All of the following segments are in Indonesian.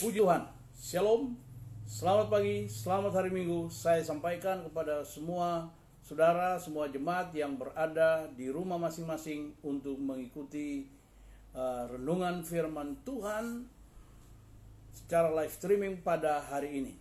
Puji Tuhan. Shalom. Selamat pagi, selamat hari Minggu. Saya sampaikan kepada semua saudara, semua jemaat yang berada di rumah masing-masing untuk mengikuti uh, renungan firman Tuhan secara live streaming pada hari ini.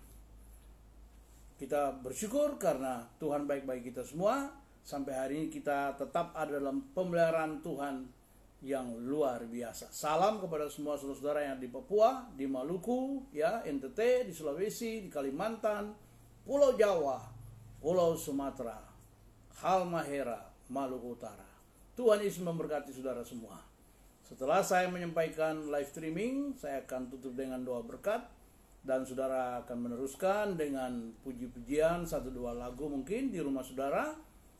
Kita bersyukur karena Tuhan baik-baik kita semua. Sampai hari ini kita tetap ada dalam pemeliharaan Tuhan yang luar biasa. Salam kepada semua saudara-saudara yang di Papua, di Maluku, ya, NTT, di Sulawesi, di Kalimantan, Pulau Jawa, Pulau Sumatera, Halmahera, Maluku Utara. Tuhan Yesus memberkati saudara semua. Setelah saya menyampaikan live streaming, saya akan tutup dengan doa berkat dan saudara akan meneruskan dengan puji-pujian satu dua lagu mungkin di rumah saudara.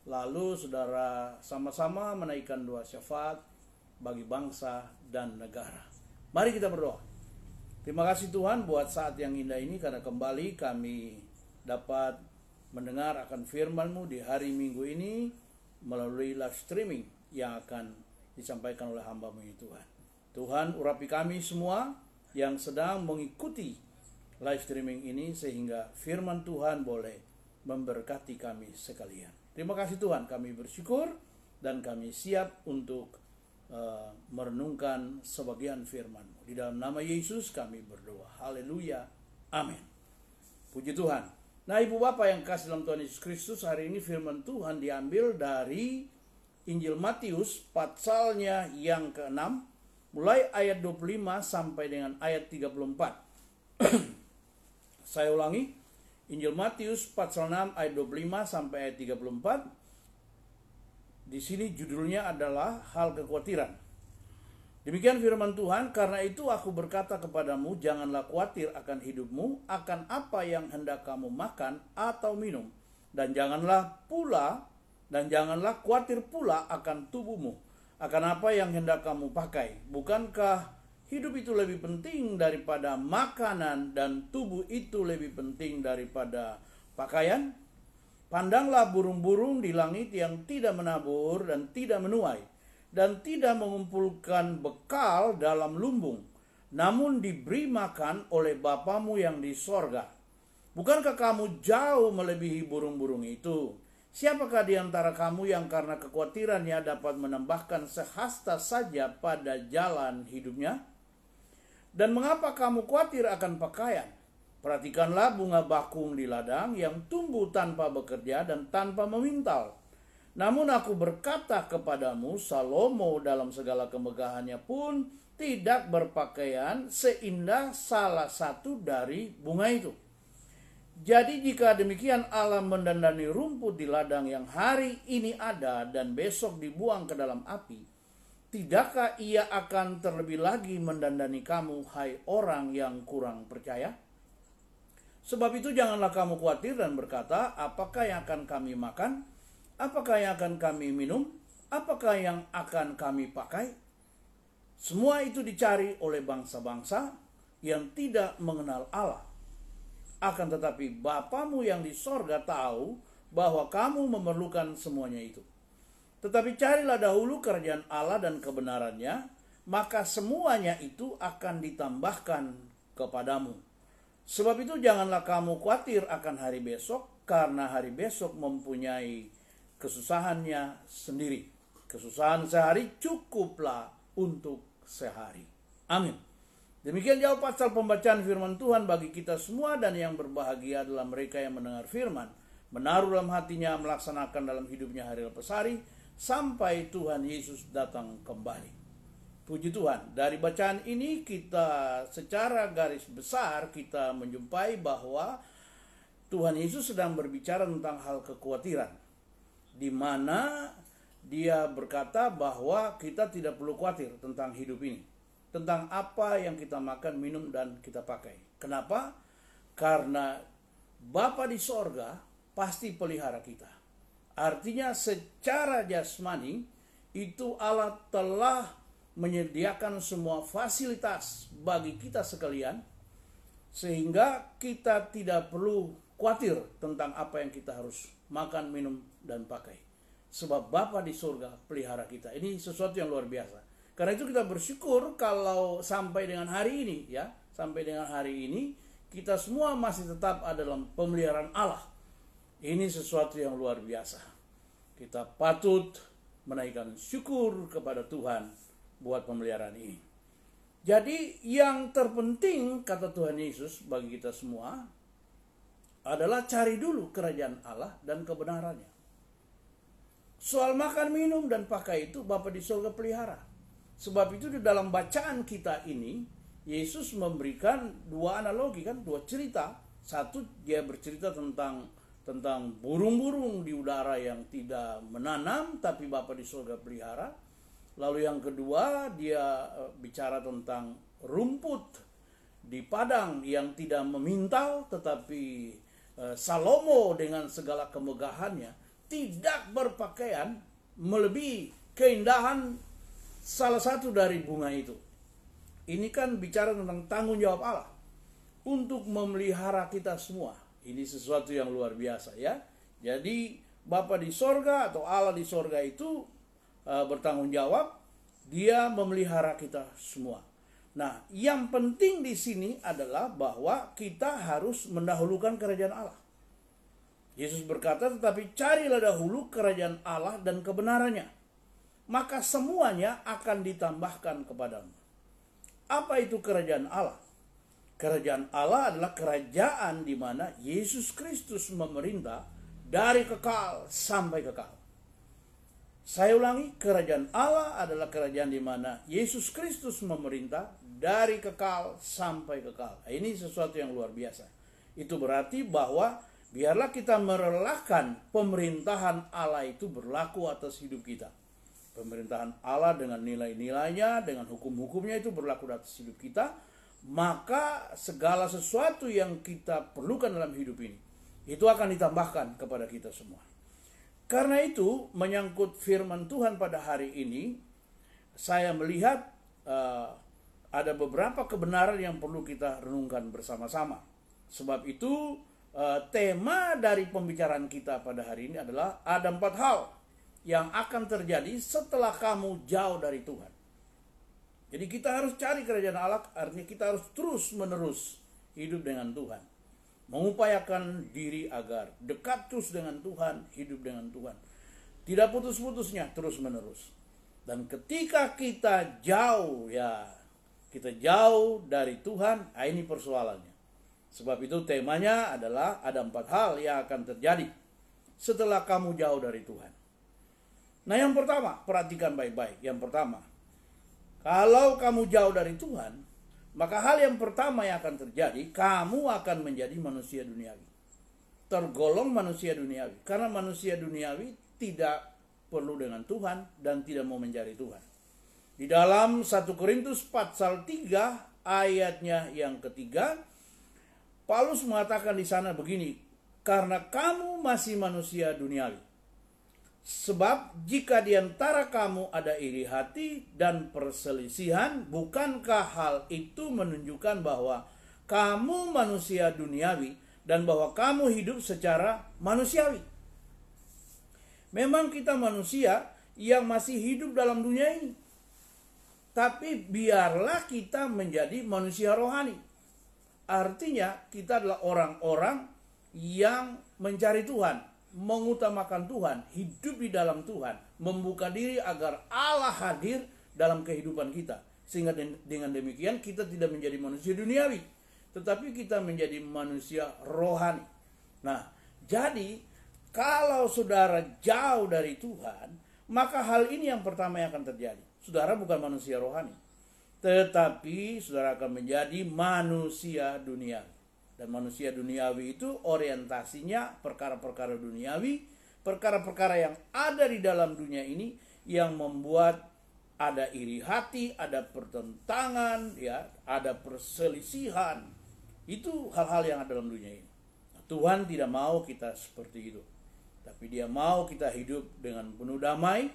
Lalu saudara sama-sama menaikkan doa syafaat bagi bangsa dan negara. Mari kita berdoa. Terima kasih Tuhan buat saat yang indah ini karena kembali kami dapat mendengar akan firman-Mu di hari Minggu ini melalui live streaming yang akan disampaikan oleh hamba-Mu ini Tuhan. Tuhan urapi kami semua yang sedang mengikuti live streaming ini sehingga firman Tuhan boleh memberkati kami sekalian. Terima kasih Tuhan, kami bersyukur dan kami siap untuk uh, merenungkan sebagian firman Di dalam nama Yesus kami berdoa. Haleluya. Amin. Puji Tuhan. Nah ibu bapak yang kasih dalam Tuhan Yesus Kristus hari ini firman Tuhan diambil dari Injil Matius pasalnya yang ke-6 mulai ayat 25 sampai dengan ayat 34. Saya ulangi. Injil Matius pasal 6 ayat 25 sampai ayat 34 di sini judulnya adalah hal kekhawatiran. Demikian firman Tuhan, karena itu aku berkata kepadamu, janganlah khawatir akan hidupmu, akan apa yang hendak kamu makan atau minum. Dan janganlah pula, dan janganlah khawatir pula akan tubuhmu, akan apa yang hendak kamu pakai. Bukankah hidup itu lebih penting daripada makanan, dan tubuh itu lebih penting daripada pakaian? Pandanglah burung-burung di langit yang tidak menabur dan tidak menuai, dan tidak mengumpulkan bekal dalam lumbung, namun diberi makan oleh Bapamu yang di sorga. Bukankah kamu jauh melebihi burung-burung itu? Siapakah di antara kamu yang karena kekhawatirannya dapat menambahkan sehasta saja pada jalan hidupnya? Dan mengapa kamu khawatir akan pakaian? Perhatikanlah bunga bakung di ladang yang tumbuh tanpa bekerja dan tanpa memintal. Namun aku berkata kepadamu, Salomo dalam segala kemegahannya pun tidak berpakaian seindah salah satu dari bunga itu. Jadi jika demikian Allah mendandani rumput di ladang yang hari ini ada dan besok dibuang ke dalam api, tidakkah ia akan terlebih lagi mendandani kamu, hai orang yang kurang percaya? Sebab itu janganlah kamu khawatir dan berkata, apakah yang akan kami makan? Apakah yang akan kami minum? Apakah yang akan kami pakai? Semua itu dicari oleh bangsa-bangsa yang tidak mengenal Allah. Akan tetapi Bapamu yang di sorga tahu bahwa kamu memerlukan semuanya itu. Tetapi carilah dahulu kerajaan Allah dan kebenarannya, maka semuanya itu akan ditambahkan kepadamu. Sebab itu janganlah kamu khawatir akan hari besok, karena hari besok mempunyai kesusahannya sendiri. Kesusahan sehari cukuplah untuk sehari. Amin. Demikian jawab pasal pembacaan firman Tuhan bagi kita semua dan yang berbahagia adalah mereka yang mendengar firman, menaruh dalam hatinya, melaksanakan dalam hidupnya hari lepas hari, sampai Tuhan Yesus datang kembali. Puji Tuhan, dari bacaan ini kita secara garis besar kita menjumpai bahwa Tuhan Yesus sedang berbicara tentang hal kekhawatiran. Di mana dia berkata bahwa kita tidak perlu khawatir tentang hidup ini. Tentang apa yang kita makan, minum, dan kita pakai. Kenapa? Karena Bapa di sorga pasti pelihara kita. Artinya secara jasmani itu Allah telah menyediakan semua fasilitas bagi kita sekalian sehingga kita tidak perlu khawatir tentang apa yang kita harus makan, minum, dan pakai. Sebab Bapa di surga pelihara kita. Ini sesuatu yang luar biasa. Karena itu kita bersyukur kalau sampai dengan hari ini ya, sampai dengan hari ini kita semua masih tetap ada dalam pemeliharaan Allah. Ini sesuatu yang luar biasa. Kita patut menaikkan syukur kepada Tuhan buat pemeliharaan ini. Jadi yang terpenting kata Tuhan Yesus bagi kita semua adalah cari dulu kerajaan Allah dan kebenarannya. Soal makan, minum, dan pakai itu Bapak di surga pelihara. Sebab itu di dalam bacaan kita ini, Yesus memberikan dua analogi kan, dua cerita. Satu dia bercerita tentang tentang burung-burung di udara yang tidak menanam tapi Bapak di surga pelihara. Lalu yang kedua dia eh, bicara tentang rumput di padang yang tidak memintal tetapi eh, Salomo dengan segala kemegahannya tidak berpakaian melebihi keindahan salah satu dari bunga itu. Ini kan bicara tentang tanggung jawab Allah untuk memelihara kita semua. Ini sesuatu yang luar biasa ya. Jadi Bapa di sorga atau Allah di sorga itu uh, bertanggung jawab, dia memelihara kita semua. Nah, yang penting di sini adalah bahwa kita harus mendahulukan kerajaan Allah. Yesus berkata, "Tetapi carilah dahulu kerajaan Allah dan kebenarannya, maka semuanya akan ditambahkan kepadamu." Apa itu kerajaan Allah? Kerajaan Allah adalah kerajaan di mana Yesus Kristus memerintah dari kekal sampai kekal. Saya ulangi, kerajaan Allah adalah kerajaan di mana Yesus Kristus memerintah dari kekal sampai kekal. Ini sesuatu yang luar biasa. Itu berarti bahwa Biarlah kita merelakan pemerintahan Allah itu berlaku atas hidup kita. Pemerintahan Allah dengan nilai-nilainya, dengan hukum-hukumnya itu berlaku atas hidup kita. Maka segala sesuatu yang kita perlukan dalam hidup ini, itu akan ditambahkan kepada kita semua. Karena itu, menyangkut firman Tuhan pada hari ini, saya melihat uh, ada beberapa kebenaran yang perlu kita renungkan bersama-sama. Sebab itu, uh, tema dari pembicaraan kita pada hari ini adalah ada empat hal yang akan terjadi setelah kamu jauh dari Tuhan. Jadi kita harus cari kerajaan Allah, artinya kita harus terus menerus hidup dengan Tuhan. Mengupayakan diri agar dekat terus dengan Tuhan, hidup dengan Tuhan. Tidak putus-putusnya, terus menerus. Dan ketika kita jauh ya, kita jauh dari Tuhan, nah ini persoalannya. Sebab itu temanya adalah ada empat hal yang akan terjadi setelah kamu jauh dari Tuhan. Nah yang pertama, perhatikan baik-baik. Yang pertama, kalau kamu jauh dari Tuhan, maka hal yang pertama yang akan terjadi, kamu akan menjadi manusia duniawi. Tergolong manusia duniawi. Karena manusia duniawi tidak perlu dengan Tuhan dan tidak mau mencari Tuhan. Di dalam 1 Korintus pasal 3 ayatnya yang ketiga, Paulus mengatakan di sana begini, karena kamu masih manusia duniawi. Sebab jika di antara kamu ada iri hati dan perselisihan, bukankah hal itu menunjukkan bahwa kamu manusia duniawi dan bahwa kamu hidup secara manusiawi? Memang kita manusia yang masih hidup dalam dunia ini. Tapi biarlah kita menjadi manusia rohani Artinya kita adalah orang-orang yang mencari Tuhan, mengutamakan Tuhan, hidup di dalam Tuhan, membuka diri agar Allah hadir dalam kehidupan kita. Sehingga dengan demikian kita tidak menjadi manusia duniawi, tetapi kita menjadi manusia rohani. Nah, jadi kalau saudara jauh dari Tuhan, maka hal ini yang pertama yang akan terjadi. Saudara bukan manusia rohani tetapi saudara akan menjadi manusia duniawi. Dan manusia duniawi itu orientasinya perkara-perkara duniawi, perkara-perkara yang ada di dalam dunia ini yang membuat ada iri hati, ada pertentangan, ya, ada perselisihan. Itu hal-hal yang ada dalam dunia ini. Tuhan tidak mau kita seperti itu. Tapi dia mau kita hidup dengan penuh damai,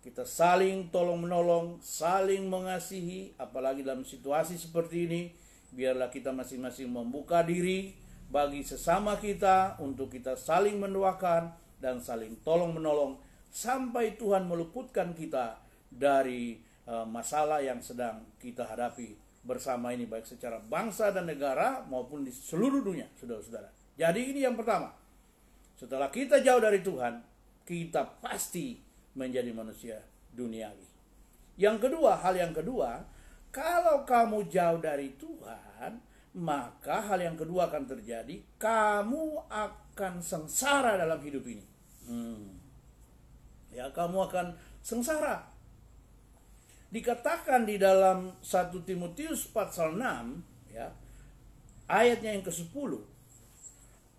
kita saling tolong menolong, saling mengasihi, apalagi dalam situasi seperti ini, biarlah kita masing-masing membuka diri bagi sesama kita untuk kita saling mendoakan dan saling tolong menolong sampai Tuhan meluputkan kita dari uh, masalah yang sedang kita hadapi bersama ini baik secara bangsa dan negara maupun di seluruh dunia, saudara-saudara. Jadi ini yang pertama. Setelah kita jauh dari Tuhan, kita pasti menjadi manusia duniawi. Yang kedua, hal yang kedua, kalau kamu jauh dari Tuhan, maka hal yang kedua akan terjadi, kamu akan sengsara dalam hidup ini. Hmm. Ya, kamu akan sengsara dikatakan di dalam 1 Timotius pasal 6 ya ayatnya yang ke-10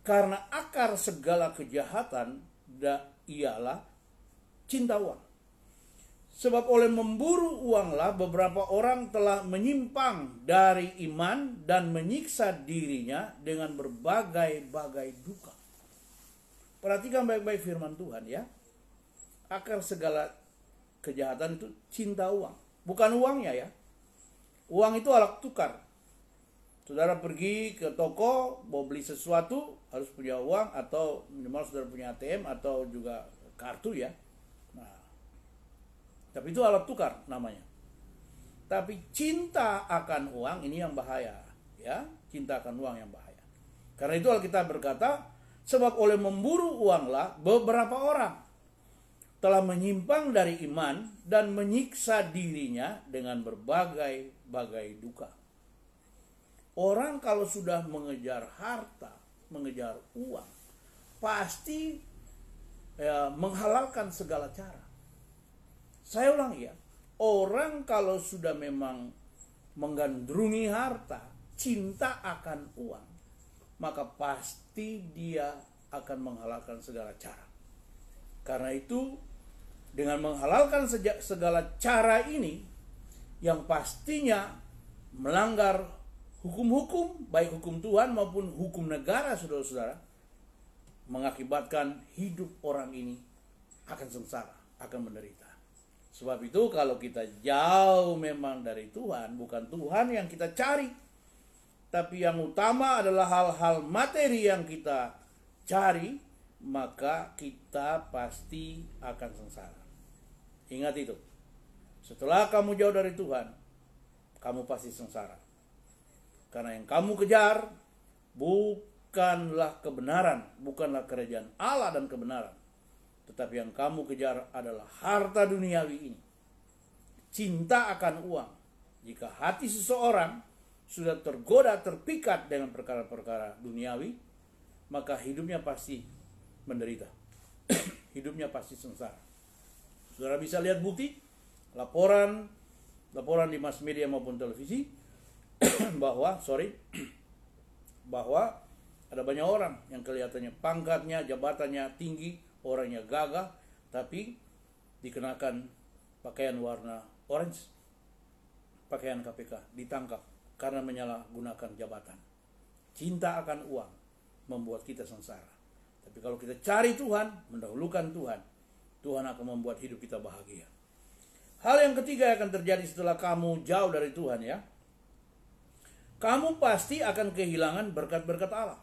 karena akar segala kejahatan da, ialah cinta uang sebab oleh memburu uanglah beberapa orang telah menyimpang dari iman dan menyiksa dirinya dengan berbagai-bagai duka perhatikan baik-baik firman Tuhan ya akar segala kejahatan itu cinta uang. Bukan uangnya ya. Uang itu alat tukar. Saudara pergi ke toko, mau beli sesuatu, harus punya uang atau minimal saudara punya ATM atau juga kartu ya. Tapi itu alat tukar namanya. Tapi cinta akan uang ini yang bahaya, ya. Cinta akan uang yang bahaya. Karena itu Alkitab berkata, sebab oleh memburu uanglah beberapa orang telah menyimpang dari iman dan menyiksa dirinya dengan berbagai-bagai duka. Orang kalau sudah mengejar harta, mengejar uang, pasti ya, menghalalkan segala cara. Saya ulang ya, orang kalau sudah memang menggandrungi harta, cinta akan uang, maka pasti dia akan menghalalkan segala cara. Karena itu dengan menghalalkan segala cara ini yang pastinya melanggar hukum-hukum baik hukum Tuhan maupun hukum negara saudara-saudara mengakibatkan hidup orang ini akan sengsara, akan menderita. Sebab itu kalau kita jauh memang dari Tuhan, bukan Tuhan yang kita cari. Tapi yang utama adalah hal-hal materi yang kita cari, maka kita pasti akan sengsara. Ingat itu. Setelah kamu jauh dari Tuhan, kamu pasti sengsara. Karena yang kamu kejar bukanlah kebenaran, bukanlah kerajaan Allah dan kebenaran. Tetapi yang kamu kejar adalah harta duniawi ini. Cinta akan uang. Jika hati seseorang sudah tergoda, terpikat dengan perkara-perkara duniawi, maka hidupnya pasti menderita. hidupnya pasti sengsara. Saudara bisa lihat bukti laporan laporan di mass media maupun televisi bahwa sorry bahwa ada banyak orang yang kelihatannya pangkatnya, jabatannya tinggi, orangnya gagah, tapi dikenakan pakaian warna orange, pakaian KPK, ditangkap karena menyalahgunakan jabatan. Cinta akan uang membuat kita sengsara. Tapi kalau kita cari Tuhan, mendahulukan Tuhan, Tuhan akan membuat hidup kita bahagia. Hal yang ketiga yang akan terjadi setelah kamu jauh dari Tuhan ya. Kamu pasti akan kehilangan berkat-berkat Allah.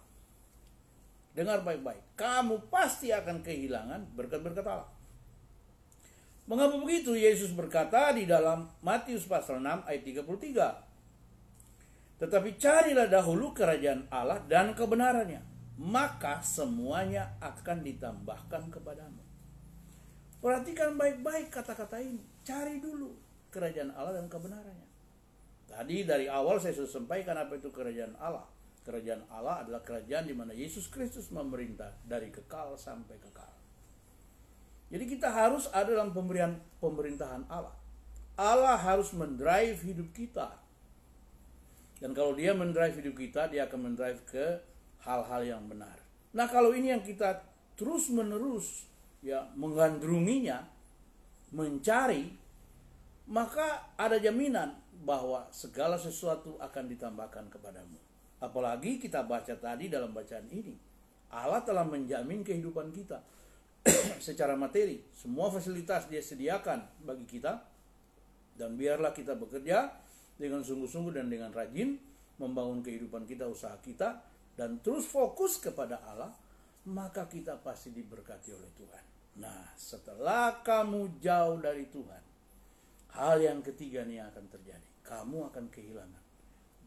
Dengar baik-baik. Kamu pasti akan kehilangan berkat-berkat Allah. Mengapa begitu? Yesus berkata di dalam Matius pasal 6 ayat 33. Tetapi carilah dahulu kerajaan Allah dan kebenarannya. Maka semuanya akan ditambahkan kepadamu. Perhatikan baik-baik kata-kata ini. Cari dulu kerajaan Allah dan kebenarannya. Tadi dari awal saya sudah sampaikan apa itu kerajaan Allah. Kerajaan Allah adalah kerajaan di mana Yesus Kristus memerintah dari kekal sampai kekal. Jadi kita harus ada dalam pemberian pemerintahan Allah. Allah harus mendrive hidup kita. Dan kalau dia mendrive hidup kita, dia akan mendrive ke hal-hal yang benar. Nah kalau ini yang kita terus menerus ya menggandrunginya, mencari, maka ada jaminan bahwa segala sesuatu akan ditambahkan kepadamu. Apalagi kita baca tadi dalam bacaan ini, Allah telah menjamin kehidupan kita secara materi. Semua fasilitas dia sediakan bagi kita dan biarlah kita bekerja dengan sungguh-sungguh dan dengan rajin membangun kehidupan kita, usaha kita dan terus fokus kepada Allah maka kita pasti diberkati oleh Tuhan. Nah, setelah kamu jauh dari Tuhan, hal yang ketiga nih akan terjadi. Kamu akan kehilangan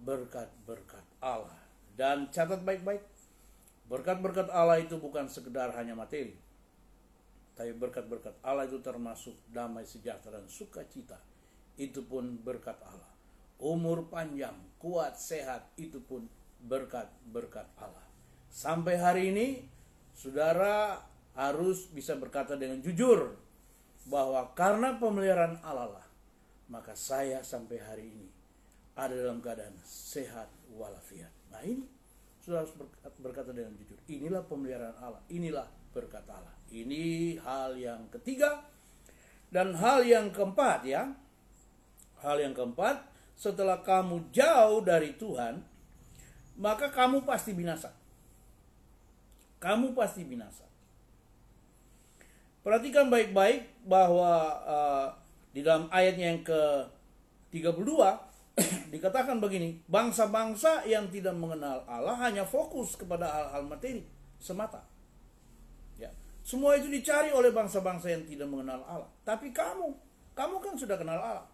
berkat-berkat Allah. Dan catat baik-baik, berkat-berkat Allah itu bukan sekedar hanya materi. Tapi berkat-berkat Allah itu termasuk damai sejahtera dan sukacita. Itu pun berkat Allah. Umur panjang, kuat, sehat, itu pun berkat-berkat Allah. Sampai hari ini, saudara harus bisa berkata dengan jujur bahwa karena pemeliharaan Allah lah, maka saya sampai hari ini ada dalam keadaan sehat walafiat. Nah ini sudah harus berkata dengan jujur. Inilah pemeliharaan Allah. Inilah berkat Allah. Ini hal yang ketiga dan hal yang keempat ya. Hal yang keempat, setelah kamu jauh dari Tuhan, maka kamu pasti binasa. Kamu pasti binasa. Perhatikan baik-baik bahwa uh, di dalam ayatnya yang ke-32 dikatakan begini, bangsa-bangsa yang tidak mengenal Allah hanya fokus kepada hal-hal materi semata. Ya, semua itu dicari oleh bangsa-bangsa yang tidak mengenal Allah. Tapi kamu, kamu kan sudah kenal Allah.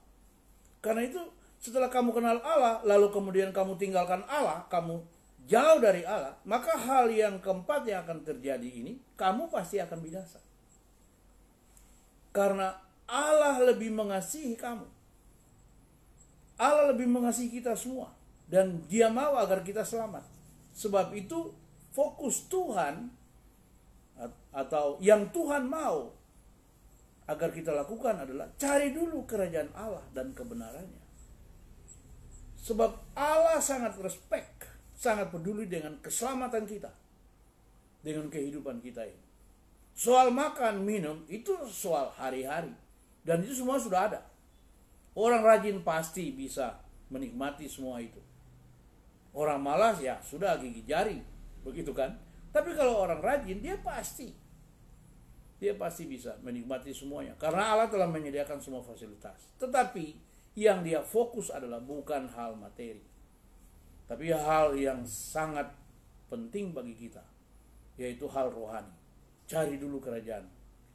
Karena itu setelah kamu kenal Allah, lalu kemudian kamu tinggalkan Allah, kamu jauh dari Allah, maka hal yang keempat yang akan terjadi ini, kamu pasti akan binasa. Karena Allah lebih mengasihi kamu. Allah lebih mengasihi kita semua. Dan dia mau agar kita selamat. Sebab itu fokus Tuhan atau yang Tuhan mau agar kita lakukan adalah cari dulu kerajaan Allah dan kebenarannya. Sebab Allah sangat respect, sangat peduli dengan keselamatan kita. Dengan kehidupan kita ini. Soal makan, minum, itu soal hari-hari. Dan itu semua sudah ada. Orang rajin pasti bisa menikmati semua itu. Orang malas ya sudah gigi jari. Begitu kan? Tapi kalau orang rajin, dia pasti. Dia pasti bisa menikmati semuanya. Karena Allah telah menyediakan semua fasilitas. Tetapi yang dia fokus adalah bukan hal materi. Tapi hal yang sangat penting bagi kita. Yaitu hal rohani Cari dulu kerajaan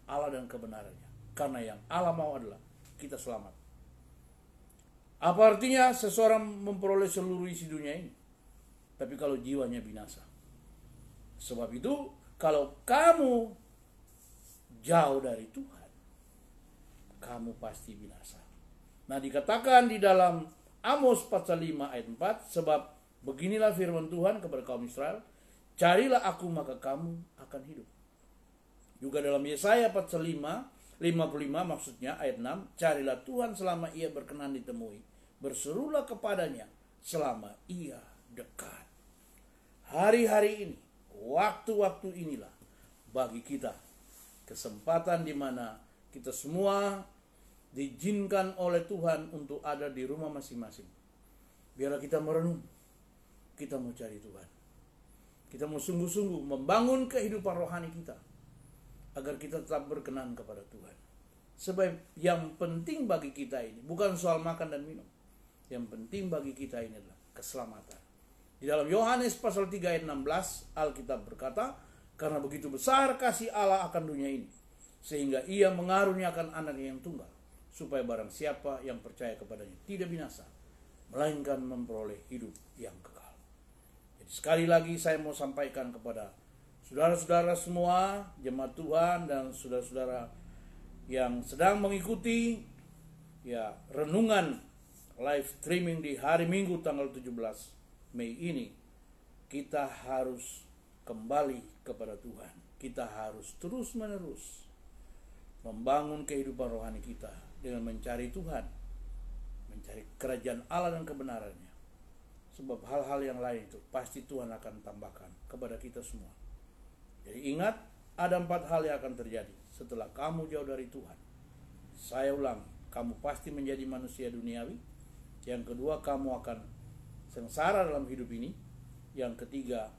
Allah dan kebenarannya. Karena yang Allah mau adalah kita selamat. Apa artinya seseorang memperoleh seluruh isi dunia ini? Tapi kalau jiwanya binasa. Sebab itu kalau kamu jauh dari Tuhan, kamu pasti binasa. Nah dikatakan di dalam Amos pasal 5 ayat 4, sebab beginilah firman Tuhan kepada kaum Israel, carilah aku maka kamu akan hidup. Juga dalam Yesaya pasal 5, 55 maksudnya ayat 6, carilah Tuhan selama ia berkenan ditemui. Berserulah kepadanya selama ia dekat. Hari-hari ini, waktu-waktu inilah bagi kita kesempatan di mana kita semua diizinkan oleh Tuhan untuk ada di rumah masing-masing. Biarlah kita merenung, kita mau cari Tuhan. Kita mau sungguh-sungguh membangun kehidupan rohani kita agar kita tetap berkenan kepada Tuhan. Sebab yang penting bagi kita ini bukan soal makan dan minum. Yang penting bagi kita ini adalah keselamatan. Di dalam Yohanes pasal 3 ayat 16 Alkitab berkata, karena begitu besar kasih Allah akan dunia ini, sehingga ia mengaruniakan anak yang tunggal, supaya barang siapa yang percaya kepadanya tidak binasa, melainkan memperoleh hidup yang kekal. Jadi sekali lagi saya mau sampaikan kepada Saudara-saudara semua, jemaat Tuhan dan saudara-saudara yang sedang mengikuti ya renungan live streaming di hari Minggu tanggal 17 Mei ini, kita harus kembali kepada Tuhan. Kita harus terus-menerus membangun kehidupan rohani kita dengan mencari Tuhan, mencari kerajaan Allah dan kebenarannya. Sebab hal-hal yang lain itu pasti Tuhan akan tambahkan kepada kita semua. Jadi ingat, ada empat hal yang akan terjadi setelah kamu jauh dari Tuhan. Saya ulang, kamu pasti menjadi manusia duniawi. Yang kedua, kamu akan sengsara dalam hidup ini. Yang ketiga,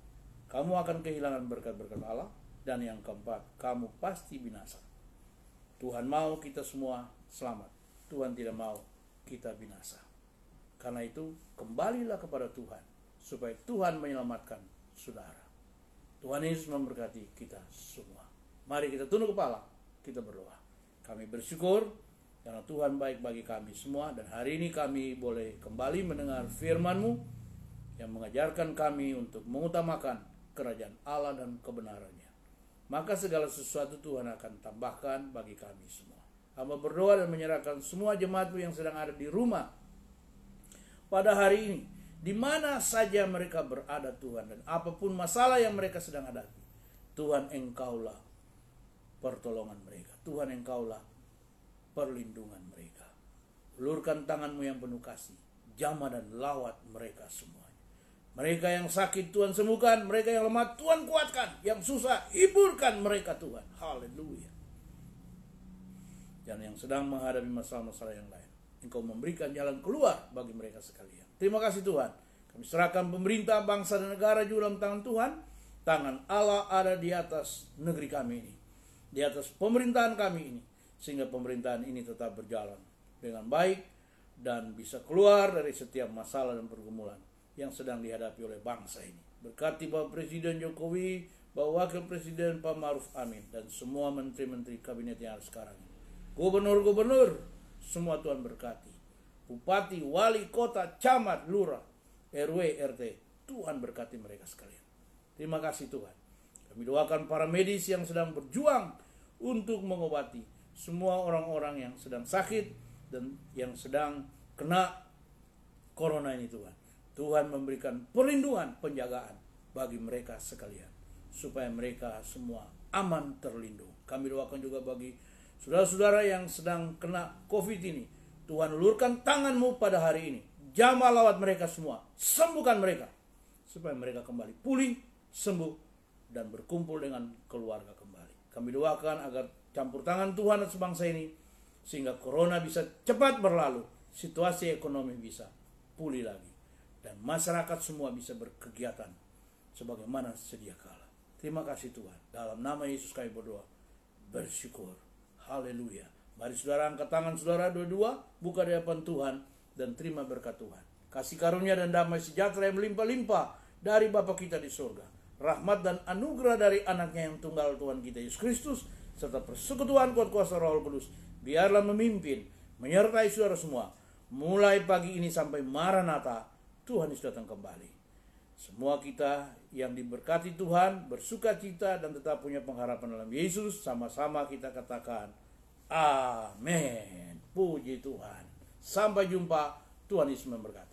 kamu akan kehilangan berkat-berkat Allah. Dan yang keempat, kamu pasti binasa. Tuhan mau kita semua selamat. Tuhan tidak mau kita binasa. Karena itu, kembalilah kepada Tuhan supaya Tuhan menyelamatkan saudara. Tuhan Yesus memberkati kita semua. Mari kita tunduk kepala, kita berdoa. Kami bersyukur karena Tuhan baik bagi kami semua dan hari ini kami boleh kembali mendengar firman-Mu yang mengajarkan kami untuk mengutamakan kerajaan Allah dan kebenarannya. Maka segala sesuatu Tuhan akan tambahkan bagi kami semua. Hamba berdoa dan menyerahkan semua jemaatmu yang sedang ada di rumah pada hari ini. Di mana saja mereka berada Tuhan dan apa pun masalah yang mereka sedang hadapi. Tuhan engkaulah pertolongan mereka. Tuhan engkaulah perlindungan mereka. Ulurkan tanganmu yang penuh kasih. Jamah dan lawat mereka semuanya. Mereka yang sakit Tuhan sembuhkan. Mereka yang lemah Tuhan kuatkan. Yang susah hiburkan mereka Tuhan. Haleluya. Dan yang sedang menghadapi masalah-masalah yang lain. Engkau memberikan jalan keluar bagi mereka sekalian. Terima kasih Tuhan. Kami serahkan pemerintah, bangsa, dan negara juga dalam tangan Tuhan. Tangan Allah ada di atas negeri kami ini. Di atas pemerintahan kami ini. Sehingga pemerintahan ini tetap berjalan dengan baik dan bisa keluar dari setiap masalah dan pergumulan yang sedang dihadapi oleh bangsa ini. Berkati Bapak Presiden Jokowi, Bapak Wakil Presiden Pak Maruf Amin, dan semua menteri-menteri kabinet yang ada sekarang. Gubernur-gubernur, semua Tuhan berkati bupati, wali kota, camat, lurah, RW, RT. Tuhan berkati mereka sekalian. Terima kasih Tuhan. Kami doakan para medis yang sedang berjuang untuk mengobati semua orang-orang yang sedang sakit dan yang sedang kena corona ini Tuhan. Tuhan memberikan perlindungan, penjagaan bagi mereka sekalian. Supaya mereka semua aman terlindung. Kami doakan juga bagi saudara-saudara yang sedang kena COVID ini Tuhan ulurkan tanganmu pada hari ini. Jamah lawat mereka semua. Sembuhkan mereka. Supaya mereka kembali pulih, sembuh, dan berkumpul dengan keluarga kembali. Kami doakan agar campur tangan Tuhan atas bangsa ini. Sehingga corona bisa cepat berlalu. Situasi ekonomi bisa pulih lagi. Dan masyarakat semua bisa berkegiatan. Sebagaimana sedia kala. Terima kasih Tuhan. Dalam nama Yesus kami berdoa. Bersyukur. Haleluya. Mari saudara angkat tangan saudara dua-dua, buka di hadapan Tuhan dan terima berkat Tuhan. Kasih karunia dan damai sejahtera yang melimpah-limpah dari Bapa kita di surga. Rahmat dan anugerah dari anaknya yang tunggal Tuhan kita Yesus Kristus serta persekutuan kuat kuasa Roh Kudus biarlah memimpin menyertai saudara semua mulai pagi ini sampai Maranatha Tuhan Yesus datang kembali. Semua kita yang diberkati Tuhan, bersuka cita dan tetap punya pengharapan dalam Yesus, sama-sama kita katakan, Amin. Puji Tuhan. Sampai jumpa. Tuhan Yesus memberkati.